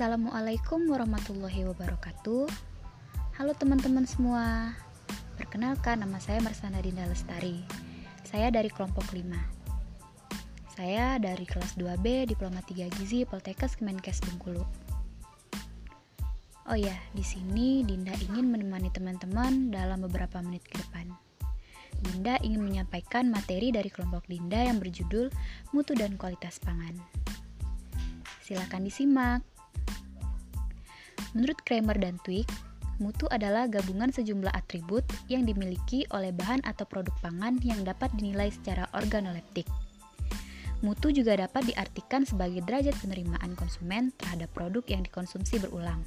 Assalamualaikum warahmatullahi wabarakatuh. Halo teman-teman semua. Perkenalkan nama saya Marsana Dinda Lestari. Saya dari kelompok 5 Saya dari kelas 2B Diploma 3 Gizi Poltekkes Kemenkes Bengkulu. Oh ya, di sini Dinda ingin menemani teman-teman dalam beberapa menit ke depan. Dinda ingin menyampaikan materi dari kelompok Dinda yang berjudul Mutu dan Kualitas Pangan. Silakan disimak. Menurut Kramer dan Twig, mutu adalah gabungan sejumlah atribut yang dimiliki oleh bahan atau produk pangan yang dapat dinilai secara organoleptik. Mutu juga dapat diartikan sebagai derajat penerimaan konsumen terhadap produk yang dikonsumsi berulang.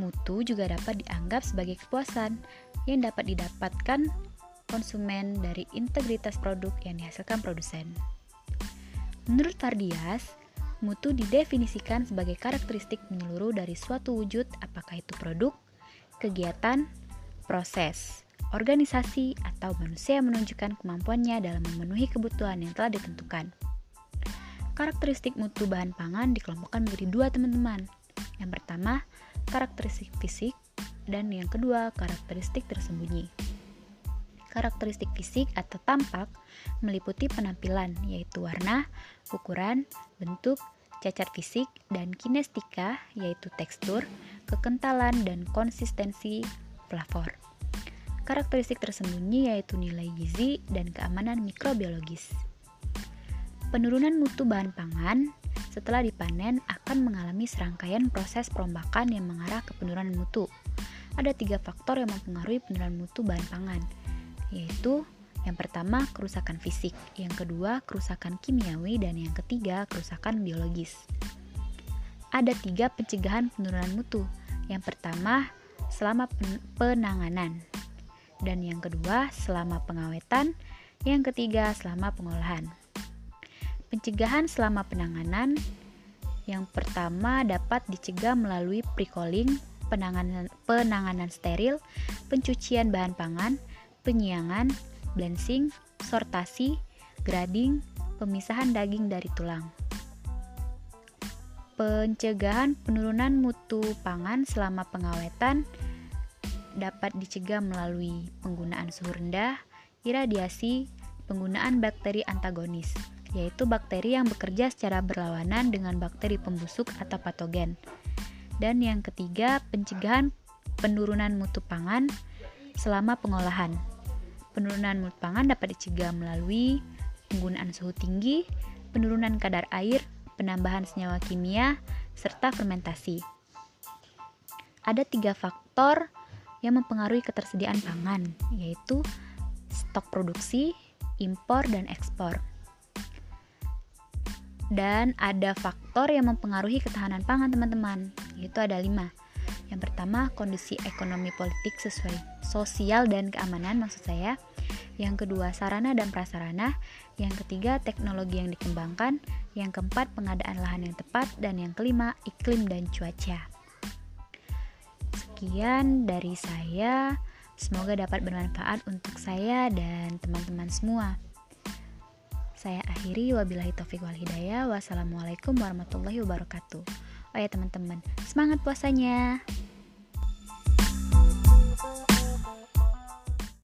Mutu juga dapat dianggap sebagai kepuasan yang dapat didapatkan konsumen dari integritas produk yang dihasilkan produsen. Menurut Fardias, Mutu didefinisikan sebagai karakteristik menyeluruh dari suatu wujud, apakah itu produk, kegiatan, proses, organisasi, atau manusia menunjukkan kemampuannya dalam memenuhi kebutuhan yang telah ditentukan. Karakteristik mutu bahan pangan dikelompokkan menjadi dua teman-teman. Yang pertama, karakteristik fisik, dan yang kedua, karakteristik tersembunyi. Karakteristik fisik atau tampak meliputi penampilan, yaitu warna, ukuran, bentuk, cacat fisik, dan kinestika, yaitu tekstur, kekentalan, dan konsistensi flavor. Karakteristik tersembunyi yaitu nilai gizi dan keamanan mikrobiologis. Penurunan mutu bahan pangan setelah dipanen akan mengalami serangkaian proses perombakan yang mengarah ke penurunan mutu. Ada tiga faktor yang mempengaruhi penurunan mutu bahan pangan, yaitu yang pertama, kerusakan fisik. Yang kedua, kerusakan kimiawi. Dan yang ketiga, kerusakan biologis. Ada tiga pencegahan penurunan mutu. Yang pertama, selama penanganan. Dan yang kedua, selama pengawetan. Yang ketiga, selama pengolahan. Pencegahan selama penanganan yang pertama dapat dicegah melalui pre-calling, penanganan, penanganan steril, pencucian bahan pangan, penyiangan, blanching, sortasi, grading, pemisahan daging dari tulang. Pencegahan penurunan mutu pangan selama pengawetan dapat dicegah melalui penggunaan suhu rendah, iradiasi, penggunaan bakteri antagonis, yaitu bakteri yang bekerja secara berlawanan dengan bakteri pembusuk atau patogen. Dan yang ketiga, pencegahan penurunan mutu pangan selama pengolahan, Penurunan mutu pangan dapat dicegah melalui penggunaan suhu tinggi, penurunan kadar air, penambahan senyawa kimia, serta fermentasi. Ada tiga faktor yang mempengaruhi ketersediaan pangan, yaitu stok produksi, impor, dan ekspor. Dan ada faktor yang mempengaruhi ketahanan pangan, teman-teman, yaitu ada lima. Yang pertama, kondisi ekonomi politik sesuai sosial dan keamanan maksud saya. Yang kedua, sarana dan prasarana. Yang ketiga, teknologi yang dikembangkan. Yang keempat, pengadaan lahan yang tepat. Dan yang kelima, iklim dan cuaca. Sekian dari saya. Semoga dapat bermanfaat untuk saya dan teman-teman semua. Saya akhiri wabillahi taufik wal hidayah. Wassalamualaikum warahmatullahi wabarakatuh. Oh ya teman-teman, semangat puasanya.